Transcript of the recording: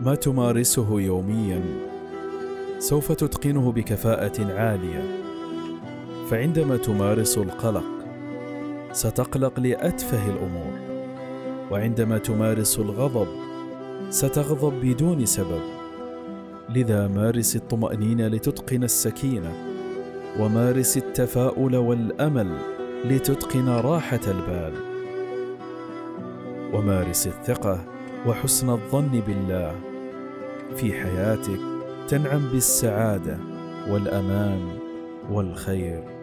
ما تمارسه يوميا سوف تتقنه بكفاءة عالية. فعندما تمارس القلق ستقلق لأتفه الأمور وعندما تمارس الغضب ستغضب بدون سبب. لذا مارس الطمأنينة لتتقن السكينة ومارس التفاؤل والأمل لتتقن راحة البال. ومارس الثقة وحسن الظن بالله. في حياتك تنعم بالسعادة والأمان والخير.